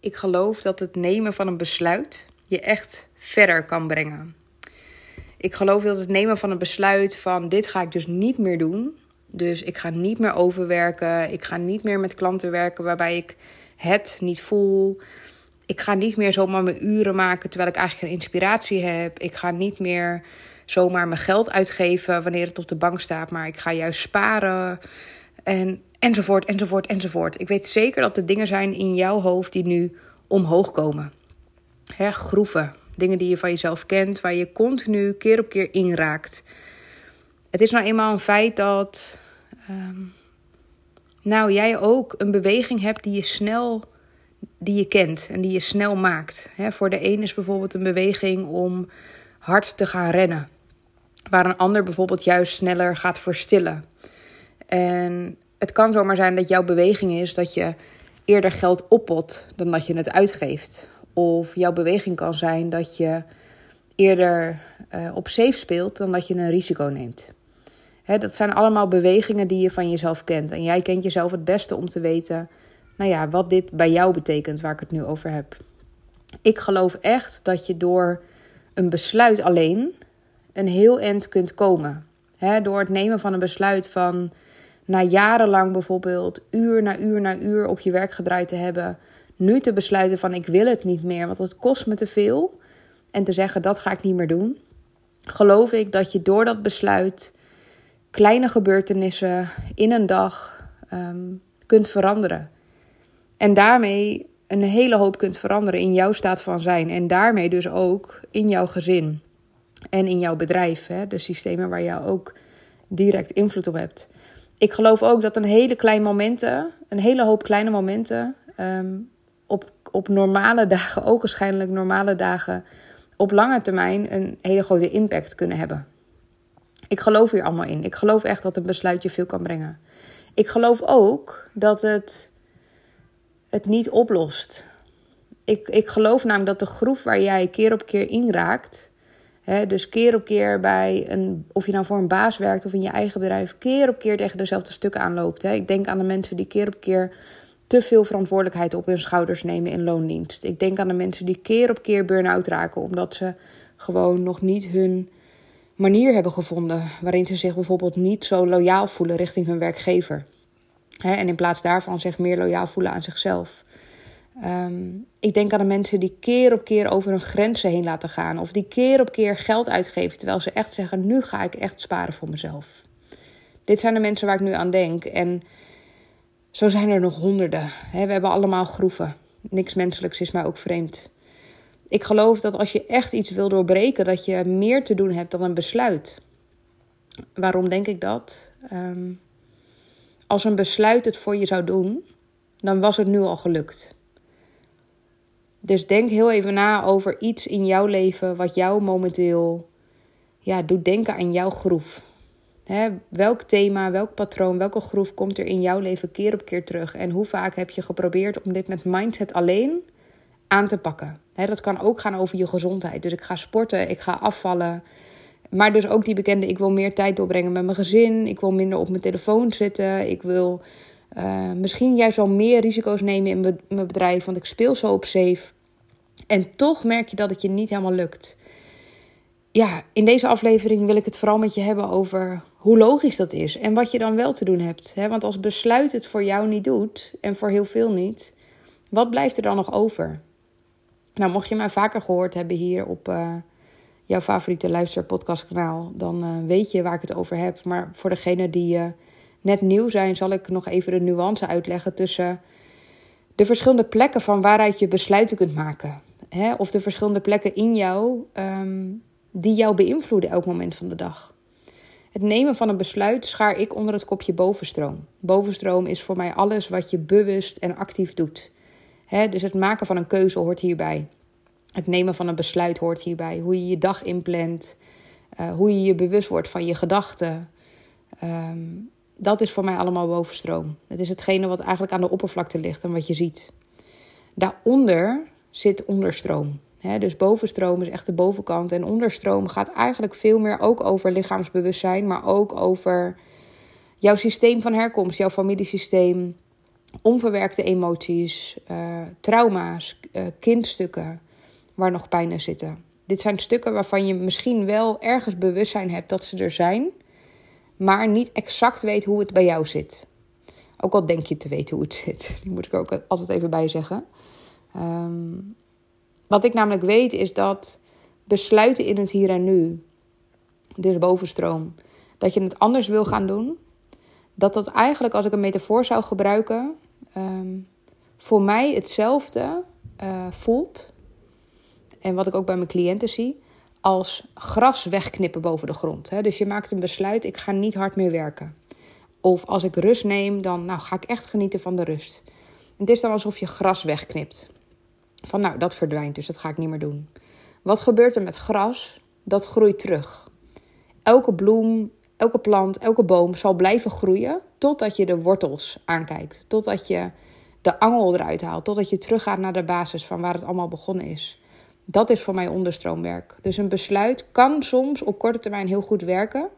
Ik geloof dat het nemen van een besluit je echt verder kan brengen. Ik geloof dat het nemen van een besluit van dit ga ik dus niet meer doen. Dus ik ga niet meer overwerken. Ik ga niet meer met klanten werken waarbij ik het niet voel. Ik ga niet meer zomaar mijn uren maken terwijl ik eigenlijk geen inspiratie heb. Ik ga niet meer zomaar mijn geld uitgeven wanneer het op de bank staat. Maar ik ga juist sparen. En, enzovoort, enzovoort, enzovoort. Ik weet zeker dat er dingen zijn in jouw hoofd die nu omhoog komen. Hè, groeven. Dingen die je van jezelf kent, waar je continu keer op keer inraakt. Het is nou eenmaal een feit dat. Ehm, nou, jij ook een beweging hebt die je snel. die je kent en die je snel maakt. Hè, voor de een is bijvoorbeeld een beweging om hard te gaan rennen. Waar een ander bijvoorbeeld juist sneller gaat verstillen. En het kan zomaar zijn dat jouw beweging is dat je eerder geld oppot dan dat je het uitgeeft. Of jouw beweging kan zijn dat je eerder uh, op safe speelt dan dat je een risico neemt. Hè, dat zijn allemaal bewegingen die je van jezelf kent. En jij kent jezelf het beste om te weten nou ja, wat dit bij jou betekent, waar ik het nu over heb. Ik geloof echt dat je door een besluit alleen een heel eind kunt komen. He, door het nemen van een besluit van na jarenlang bijvoorbeeld uur na uur na uur op je werk gedraaid te hebben, nu te besluiten van ik wil het niet meer, want het kost me te veel. En te zeggen dat ga ik niet meer doen. Geloof ik dat je door dat besluit kleine gebeurtenissen in een dag um, kunt veranderen. En daarmee een hele hoop kunt veranderen in jouw staat van zijn. En daarmee dus ook in jouw gezin en in jouw bedrijf. Hè? De systemen waar je ook direct invloed op hebt. Ik geloof ook dat een hele kleine momenten, een hele hoop kleine momenten, um, op, op normale dagen, ogenschijnlijk normale dagen, op lange termijn een hele grote impact kunnen hebben. Ik geloof hier allemaal in. Ik geloof echt dat een besluit je veel kan brengen. Ik geloof ook dat het het niet oplost. Ik, ik geloof namelijk dat de groef waar jij keer op keer in raakt, dus keer op keer bij een, of je nou voor een baas werkt of in je eigen bedrijf, keer op keer tegen dezelfde stukken aanloopt. Ik denk aan de mensen die keer op keer te veel verantwoordelijkheid op hun schouders nemen in loondienst. Ik denk aan de mensen die keer op keer burn-out raken omdat ze gewoon nog niet hun manier hebben gevonden waarin ze zich bijvoorbeeld niet zo loyaal voelen richting hun werkgever. en in plaats daarvan zich meer loyaal voelen aan zichzelf. Ehm, ik denk aan de mensen die keer op keer over hun grenzen heen laten gaan. Of die keer op keer geld uitgeven. Terwijl ze echt zeggen: nu ga ik echt sparen voor mezelf. Dit zijn de mensen waar ik nu aan denk. En zo zijn er nog honderden. we hebben allemaal groeven. Niks menselijks is mij ook vreemd. Ik geloof dat als je echt iets wil doorbreken, dat je meer te doen hebt dan een besluit. Waarom denk ik dat? Ehm, als een besluit het voor je zou doen, dan was het nu al gelukt. Dus denk heel even na over iets in jouw leven wat jou momenteel ja, doet denken aan jouw groef. Welk thema, welk patroon, welke groef komt er in jouw leven keer op keer terug? En hoe vaak heb je geprobeerd om dit met mindset alleen aan te pakken? Dat kan ook gaan over je gezondheid. Dus ik ga sporten, ik ga afvallen. Maar dus ook die bekende, ik wil meer tijd doorbrengen met mijn gezin. Ik wil minder op mijn telefoon zitten. Ik wil uh, misschien juist wel meer risico's nemen in mijn bedrijf, want ik speel zo op safe. En toch merk je dat het je niet helemaal lukt. Ja, in deze aflevering wil ik het vooral met je hebben over hoe logisch dat is en wat je dan wel te doen hebt. Want als besluit het voor jou niet doet en voor heel veel niet, wat blijft er dan nog over? Nou, mocht je mij vaker gehoord hebben hier op uh, jouw favoriete luisterpodcastkanaal, dan uh, weet je waar ik het over heb. Maar voor degenen die uh, net nieuw zijn, zal ik nog even de nuance uitleggen tussen de verschillende plekken van waaruit je besluiten kunt maken. Hè? Of de verschillende plekken in jou um, die jou beïnvloeden elk moment van de dag. Het nemen van een besluit schaar ik onder het kopje bovenstroom. Bovenstroom is voor mij alles wat je bewust en actief doet. Hè? Dus het maken van een keuze hoort hierbij. Het nemen van een besluit hoort hierbij. Hoe je je dag inplant. Uh, hoe je je bewust wordt van je gedachten. Um, dat is voor mij allemaal bovenstroom. Het is hetgene wat eigenlijk aan de oppervlakte ligt en wat je ziet. Daaronder zit onderstroom. dus bovenstroom is echt de bovenkant. En onderstroom gaat eigenlijk veel meer ook over lichaamsbewustzijn, maar ook over jouw systeem van herkomst, jouw familiesysteem. onverwerkte emoties, uh, trauma's, uh, kindstukken waar nog pijn in zitten. Dit zijn stukken waarvan je misschien wel ergens bewustzijn hebt dat ze er zijn, maar niet exact weet hoe het bij jou zit. Ook al denk je te weten hoe het zit. Die moet ik er ook altijd even bij zeggen. Ehm, wat ik namelijk weet is dat besluiten in het hier en nu, dus bovenstroom, dat je het anders wil gaan doen, dat dat eigenlijk, als ik een metafoor zou gebruiken, ehm, voor mij hetzelfde uh, voelt. En wat ik ook bij mijn cliënten zie, als gras wegknippen boven de grond. Hè? Dus je maakt een besluit, ik ga niet hard meer werken. Of als ik rust neem, dan nou, ga ik echt genieten van de rust. Het is dan alsof je gras wegknipt. Van nou, dat verdwijnt, dus dat ga ik niet meer doen. Wat gebeurt er met gras? Dat groeit terug. Elke bloem, elke plant, elke boom zal blijven groeien totdat je de wortels aankijkt. Totdat je de angel eruit haalt. Totdat je teruggaat naar de basis van waar het allemaal begonnen is. Dat is voor mij onderstroomwerk. Dus een besluit kan soms op korte termijn heel goed werken.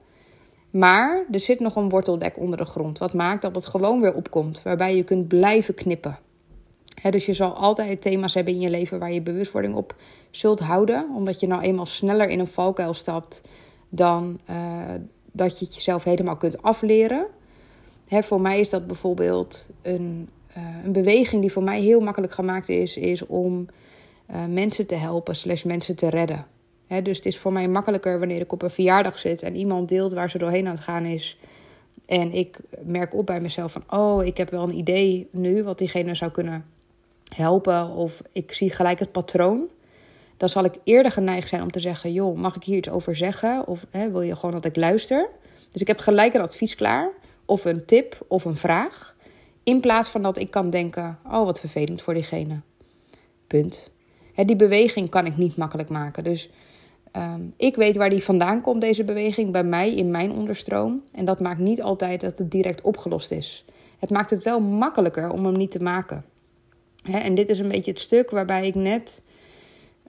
Maar er zit nog een worteldek onder de grond. Wat maakt dat het gewoon weer opkomt. Waarbij je kunt blijven knippen. Dus je zal altijd thema's hebben in je leven waar je bewustwording op zult houden. Omdat je nou eenmaal sneller in een valkuil stapt dan uh, dat je het jezelf helemaal kunt afleren. voor mij is dat bijvoorbeeld een, uh, een beweging die voor mij heel makkelijk gemaakt is. Is om uh, mensen te helpen, slash mensen te redden. dus het is voor mij makkelijker wanneer ik op een verjaardag zit en iemand deelt waar ze doorheen aan het gaan is. En ik merk op bij mezelf van, oh, ik heb wel een idee nu wat diegene zou kunnen helpen. Of ik zie gelijk het patroon. Dan zal ik eerder geneigd zijn om te zeggen, joh, mag ik hier iets over zeggen? Of wil je gewoon dat ik luister? Dus ik heb gelijk een advies klaar. Of een tip of een vraag. In plaats van dat ik kan denken, oh, wat vervelend voor diegene. Punt die beweging kan ik niet makkelijk maken. Dus ehm, ik weet waar die vandaan komt, deze beweging, bij mij in mijn onderstroom. En dat maakt niet altijd dat het direct opgelost is. Het maakt het wel makkelijker om hem niet te maken. En dit is een beetje het stuk waarbij ik net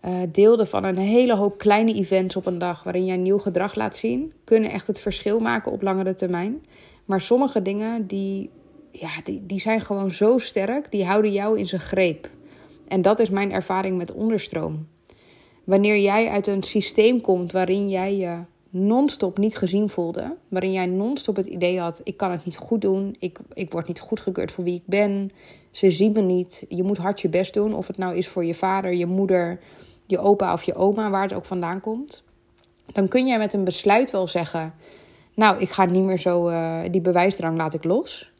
uh, deelde van een hele hoop kleine events op een dag waarin jij nieuw gedrag laat zien, kunnen echt het verschil maken op langere termijn. Maar sommige dingen die, ja, die, die zijn gewoon zo sterk, die houden jou in zijn greep. En dat is mijn ervaring met onderstroom. Wanneer jij uit een systeem komt waarin jij je non-stop niet gezien voelde, waarin jij non-stop het idee had: ik kan het niet goed doen, ik, ik word niet goedgekeurd voor wie ik ben, ze zien me niet, je moet hard je best doen, of het nou is voor je vader, je moeder, je opa of je oma, waar het ook vandaan komt, dan kun jij met een besluit wel zeggen: Nou, ik ga niet meer zo, uh, die bewijsdrang laat ik los.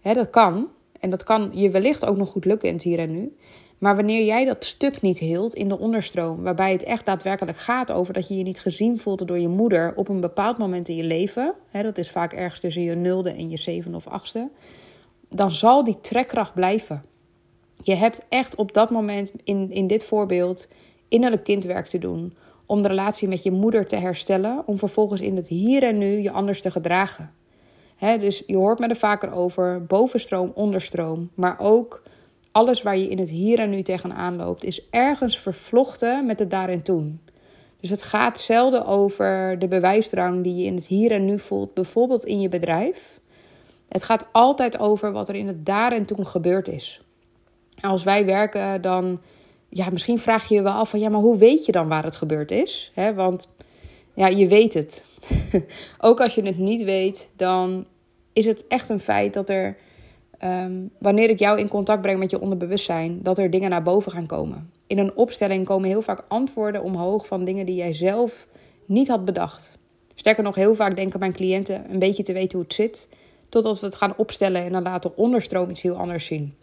Hè, dat kan. En dat kan je wellicht ook nog goed lukken in het hier en nu. Maar wanneer jij dat stuk niet hield in de onderstroom, waarbij het echt daadwerkelijk gaat over dat je je niet gezien voelt door je moeder op een bepaald moment in je leven, hè, dat is vaak ergens tussen je nulde en je zevende of achtste, dan zal die trekkracht blijven. Je hebt echt op dat moment, in, in dit voorbeeld, innerlijk kindwerk te doen. Om de relatie met je moeder te herstellen, om vervolgens in het hier en nu je anders te gedragen. dus je hoort me er vaker over, bovenstroom, onderstroom, maar ook alles waar je in het hier en nu tegenaan loopt, is ergens vervlochten met het daar en toen. Dus het gaat zelden over de bewijsdrang die je in het hier en nu voelt, bijvoorbeeld in je bedrijf. Het gaat altijd over wat er in het daar en toen gebeurd is. Als wij werken, dan, ja, misschien vraag je je wel af van, ja, maar hoe weet je dan waar het gebeurd is? want, ja, je weet het. Ook als je het niet weet, dan is het echt een feit dat er Ehm, wanneer ik jou in contact breng met je onderbewustzijn, dat er dingen naar boven gaan komen. In een opstelling komen heel vaak antwoorden omhoog van dingen die jij zelf niet had bedacht. Sterker nog, heel vaak denken mijn cliënten een beetje te weten hoe het zit, totdat we het gaan opstellen en dan laten onderstroom iets heel anders zien.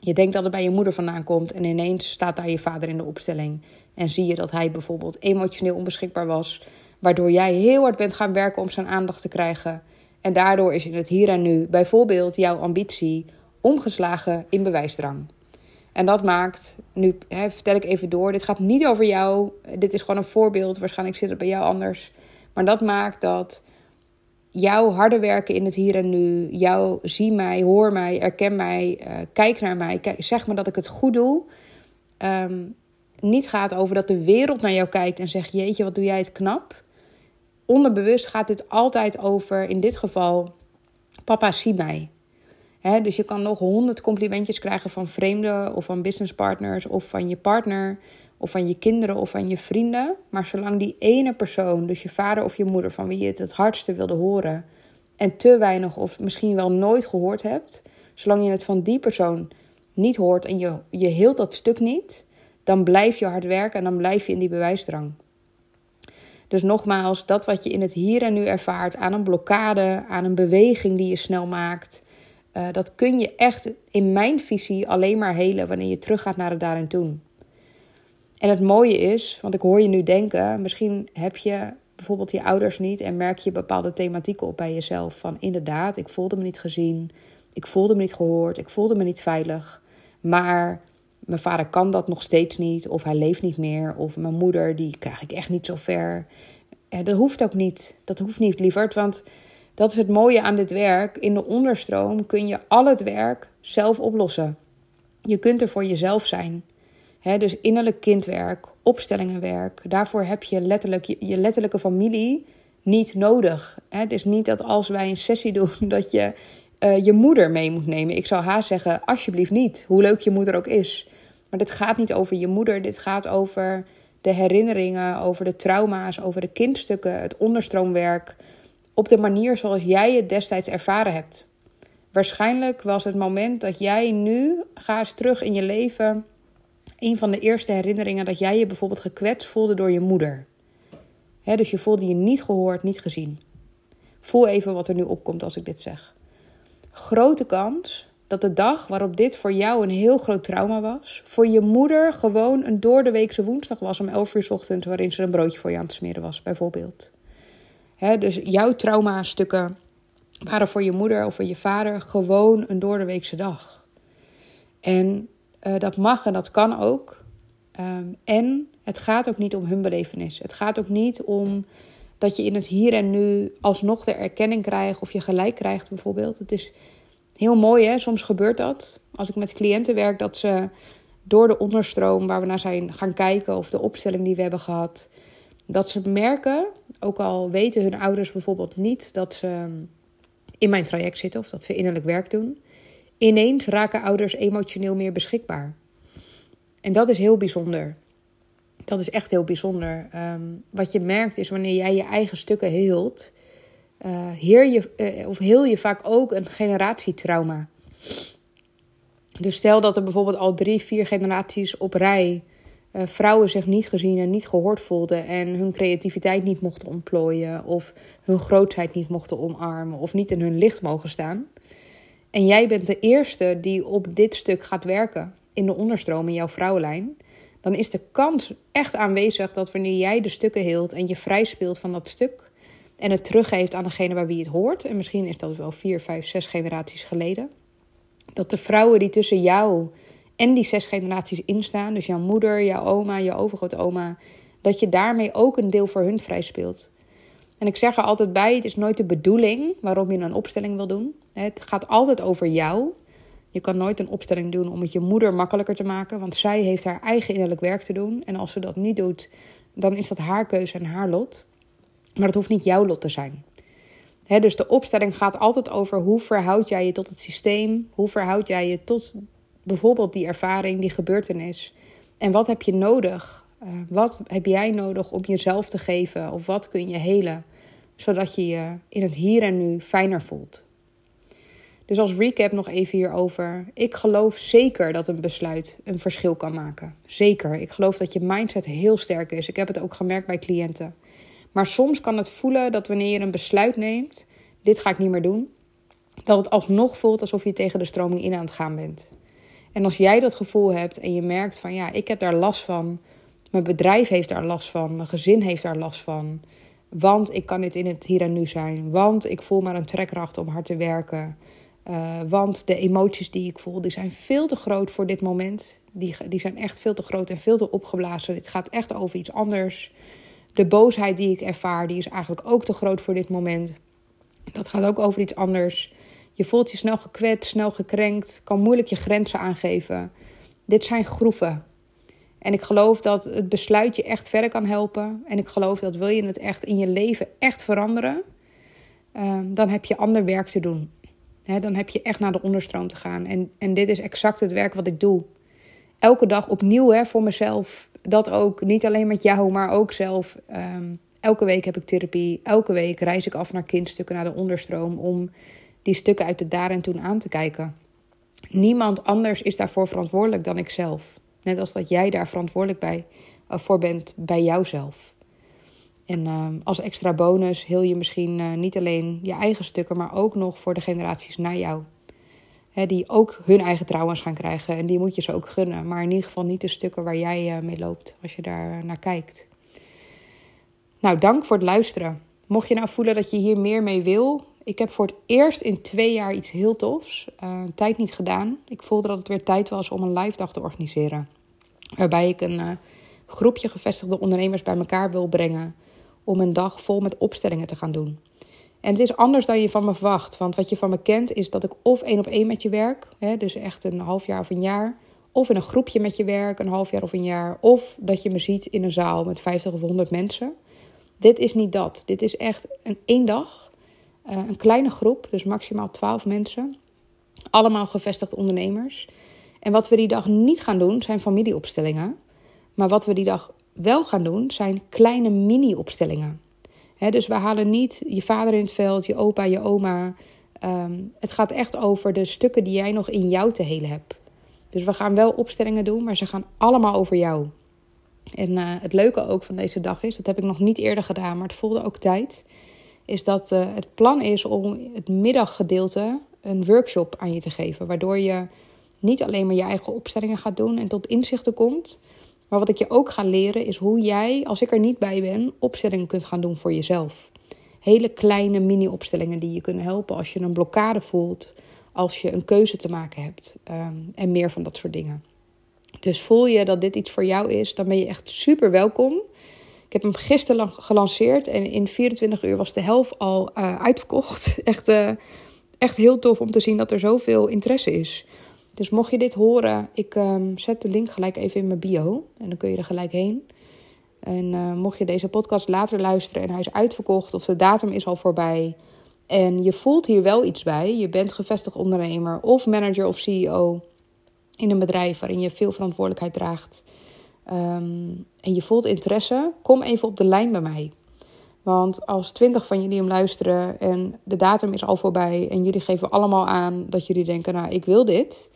Je denkt dat het bij je moeder vandaan komt en ineens staat daar je vader in de opstelling en zie je dat hij bijvoorbeeld emotioneel onbeschikbaar was, waardoor jij heel hard bent gaan werken om zijn aandacht te krijgen. En daardoor is in het hier en nu bijvoorbeeld jouw ambitie omgeslagen in bewijsdrang. En dat maakt, nu hè, vertel ik even door, dit gaat niet over jou. Dit is gewoon een voorbeeld, waarschijnlijk zit het bij jou anders. Maar dat maakt dat jouw harde werken in het hier en nu, jouw zie mij, hoor mij, erken mij, uh, kijk naar mij, kijk, zeg me dat ik het goed doe. Um, niet gaat over dat de wereld naar jou kijkt en zegt: Jeetje, wat doe jij het knap onderbewust gaat dit altijd over, in dit geval, papa zie mij. dus je kan nog honderd complimentjes krijgen van vreemden of van businesspartners of van je partner of van je kinderen of van je vrienden. Maar zolang die ene persoon, dus je vader of je moeder, van wie je het het hardste wilde horen en te weinig of misschien wel nooit gehoord hebt, zolang je het van die persoon niet hoort en je, je hield dat stuk niet, dan blijf je hard werken en dan blijf je in die bewijsdrang. Dus nogmaals, dat wat je in het hier en nu ervaart aan een blokkade, aan een beweging die je snel maakt, uh, dat kun je echt in mijn visie alleen maar helen wanneer je teruggaat naar het daar en toen. En het mooie is, want ik hoor je nu denken, misschien heb je bijvoorbeeld je ouders niet en merk je bepaalde thematieken op bij jezelf. Van inderdaad, ik voelde me niet gezien, ik voelde me niet gehoord, ik voelde me niet veilig. Maar mijn vader kan dat nog steeds niet, of hij leeft niet meer, of mijn moeder, die krijg ik echt niet zo ver. Dat hoeft ook niet. Dat hoeft niet, lieverd, want dat is het mooie aan dit werk. In de onderstroom kun je al het werk zelf oplossen. Je kunt er voor jezelf zijn. dus innerlijk kindwerk, opstellingenwerk. Daarvoor heb je letterlijk je, letterlijke familie niet nodig. het is niet dat als wij een sessie doen dat je uh, je moeder mee moet nemen. Ik zou haar zeggen, alsjeblieft niet, hoe leuk je moeder ook is. Maar dit gaat niet over je moeder, dit gaat over de herinneringen, over de trauma's, over de kindstukken, het onderstroomwerk, op de manier zoals jij het destijds ervaren hebt. Waarschijnlijk was het moment dat jij nu, ga eens terug in je leven, een van de eerste herinneringen dat jij je bijvoorbeeld gekwetst voelde door je moeder. dus je voelde je niet gehoord, niet gezien. Voel even wat er nu opkomt als ik dit zeg. Grote kans dat de dag waarop dit voor jou een heel groot trauma was, voor je moeder gewoon een doordeweekse woensdag was om 11 uur s ochtends, waarin ze een broodje voor je aan het smeren was, bijvoorbeeld dus jouw trauma-stukken waren voor je moeder of voor je vader gewoon een doordeweekse dag. En uh, dat mag en dat kan ook. Um, en het gaat ook niet om hun belevenis. Het gaat ook niet om dat je in het hier en nu alsnog de erkenning krijgt of je gelijk krijgt, bijvoorbeeld. Het is heel mooi, hè? Soms gebeurt dat. Als ik met cliënten werk, dat ze door de onderstroom waar we naar zijn gaan kijken of de opstelling die we hebben gehad, dat ze merken, ook al weten hun ouders bijvoorbeeld niet dat ze in mijn traject zitten of dat ze innerlijk werk doen, ineens raken ouders emotioneel meer beschikbaar. En dat is heel bijzonder. Dat is echt heel bijzonder. Ehm, wat je merkt is wanneer jij je eigen stukken heelt, uh, heer je, uh, of heel je vaak ook een generatietrauma. Dus stel dat er bijvoorbeeld al drie, vier generaties op rij uh, vrouwen zich niet gezien en niet gehoord voelden en hun creativiteit niet mochten ontplooien of hun grootheid niet mochten omarmen of niet in hun licht mogen staan. En jij bent de eerste die op dit stuk gaat werken in de onderstroom in jouw vrouwenlijn. Dan is de kans echt aanwezig dat wanneer jij de stukken heelt en je vrij speelt van dat stuk en het teruggeeft aan degene bij wie het hoort, en misschien is dat wel vier, vijf, zes generaties geleden, dat de vrouwen die tussen jou en die zes generaties instaan, dus jouw moeder, jouw oma, je overgrootoma, dat je daarmee ook een deel voor hun vrij speelt. En ik zeg er altijd bij: het is nooit de bedoeling waarom je een opstelling wil doen. Het gaat altijd over jou. Je kan nooit een opstelling doen om het je moeder makkelijker te maken, want zij heeft haar eigen innerlijk werk te doen. En als ze dat niet doet, dan is dat haar keuze en haar lot. Maar het hoeft niet jouw lot te zijn. dus de opstelling gaat altijd over hoe verhoud jij je tot het systeem, hoe verhoud jij je tot bijvoorbeeld die ervaring, die gebeurtenis. En wat heb je nodig? Uh, wat heb jij nodig om jezelf te geven? Of wat kun je helen? Zodat je je in het hier en nu fijner voelt. Dus als recap nog even hierover. Ik geloof zeker dat een besluit een verschil kan maken. Zeker. Ik geloof dat je mindset heel sterk is. Ik heb het ook gemerkt bij cliënten. Maar soms kan het voelen dat wanneer je een besluit neemt, dit ga ik niet meer doen, dat het alsnog voelt alsof je tegen de stroming in aan het gaan bent. En als jij dat gevoel hebt en je merkt van ja, ik heb daar last van, mijn bedrijf heeft daar last van, mijn gezin heeft daar last van, want ik kan niet in het hier en nu zijn, want ik voel maar een trekkracht om hard te werken, uh, want de emoties die ik voel, die zijn veel te groot voor dit moment. Die, die zijn echt veel te groot en veel te opgeblazen. Dit gaat echt over iets anders. De boosheid die ik ervaar, die is eigenlijk ook te groot voor dit moment. Dat gaat ook over iets anders. Je voelt je snel gekwetst, snel gekrenkt, kan moeilijk je grenzen aangeven. Dit zijn groeven. En ik geloof dat het besluit je echt verder kan helpen. En ik geloof dat wil je het echt in je leven echt veranderen, uh, dan heb je ander werk te doen. dan heb je echt naar de onderstroom te gaan. En, dit is exact het werk wat ik doe. Elke dag opnieuw voor mezelf. Dat ook, niet alleen met jou, maar ook zelf. Ehm, elke week heb ik therapie. Elke week reis ik af naar kindstukken, naar de onderstroom. Om die stukken uit de daar en toen aan te kijken. Niemand anders is daarvoor verantwoordelijk dan ikzelf. Net als dat jij daar verantwoordelijk bij, uh, voor bent bij jouzelf. En uh, als extra bonus heel je misschien uh, niet alleen je eigen stukken, maar ook nog voor de generaties na jou. Hè, die ook hun eigen trouwens gaan krijgen. En die moet je ze ook gunnen. Maar in ieder geval niet de stukken waar jij uh, mee loopt, als je daar naar kijkt. Nou, dank voor het luisteren. Mocht je nou voelen dat je hier meer mee wil, ik heb voor het eerst in twee jaar iets heel tofs. Uh, tijd niet gedaan. Ik voelde dat het weer tijd was om een live dag te organiseren. Waarbij ik een uh, groepje gevestigde ondernemers bij elkaar wil brengen. Om een dag vol met opstellingen te gaan doen. En het is anders dan je van me verwacht. Want wat je van me kent is dat ik of één op één met je werk. Hè, dus echt een half jaar of een jaar. Of in een groepje met je werk, een half jaar of een jaar. Of dat je me ziet in een zaal met 50 of 100 mensen. Dit is niet dat. Dit is echt een één dag uh, een kleine groep, dus maximaal 12 mensen. Allemaal gevestigd ondernemers. En wat we die dag niet gaan doen, zijn familieopstellingen. Maar wat we die dag wel gaan doen, zijn kleine mini-opstellingen. Dus we halen niet je vader in het veld, je opa, je oma. Um, het gaat echt over de stukken die jij nog in jou te helen hebt. Dus we gaan wel opstellingen doen, maar ze gaan allemaal over jou. En uh, het leuke ook van deze dag is, dat heb ik nog niet eerder gedaan, maar het voelde ook tijd is dat uh, het plan is om het middaggedeelte een workshop aan je te geven. Waardoor je niet alleen maar je eigen opstellingen gaat doen en tot inzichten komt. Maar wat ik je ook ga leren is hoe jij, als ik er niet bij ben, opstellingen kunt gaan doen voor jezelf. Hele kleine mini-opstellingen die je kunnen helpen als je een blokkade voelt, als je een keuze te maken hebt um, en meer van dat soort dingen. Dus voel je dat dit iets voor jou is, dan ben je echt super welkom. Ik heb hem gisteren gelanceerd en in 24 uur was de helft al uh, uitverkocht. Echt, uh, echt heel tof om te zien dat er zoveel interesse is. Dus mocht je dit horen, ik um, zet de link gelijk even in mijn bio. En dan kun je er gelijk heen. En uh, mocht je deze podcast later luisteren en hij is uitverkocht of de datum is al voorbij. En je voelt hier wel iets bij. Je bent gevestigd ondernemer of manager of CEO in een bedrijf waarin je veel verantwoordelijkheid draagt. Um, en je voelt interesse, kom even op de lijn bij mij. Want als twintig van jullie hem luisteren en de datum is al voorbij en jullie geven allemaal aan dat jullie denken, nou ik wil dit,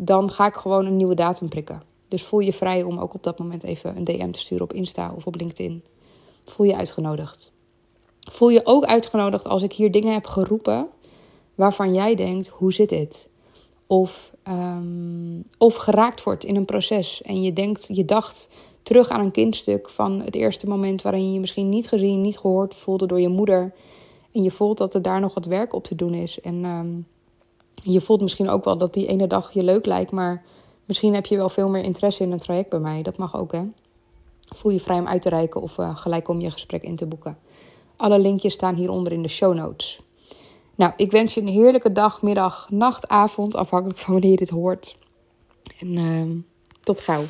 dan ga ik gewoon een nieuwe datum prikken. Dus voel je vrij om ook op dat moment even een DM te sturen op Insta of op LinkedIn. Voel je uitgenodigd. Voel je ook uitgenodigd als ik hier dingen heb geroepen waarvan jij denkt, hoe zit dit? Of, um, of geraakt wordt in een proces en je denkt, je dacht terug aan een kindstuk van het eerste moment waarin je je misschien niet gezien, niet gehoord voelde door je moeder. En je voelt dat er daar nog wat werk op te doen is. En um, je voelt misschien ook wel dat die ene dag je leuk lijkt, maar misschien heb je wel veel meer interesse in een traject bij mij. Dat mag ook, hè? Voel je vrij om uit te reiken of uh, gelijk om je gesprek in te boeken. Alle linkjes staan hieronder in de show notes. Nou, ik wens je een heerlijke dag, middag, nacht, avond, afhankelijk van wanneer je dit hoort. En uh, tot gauw.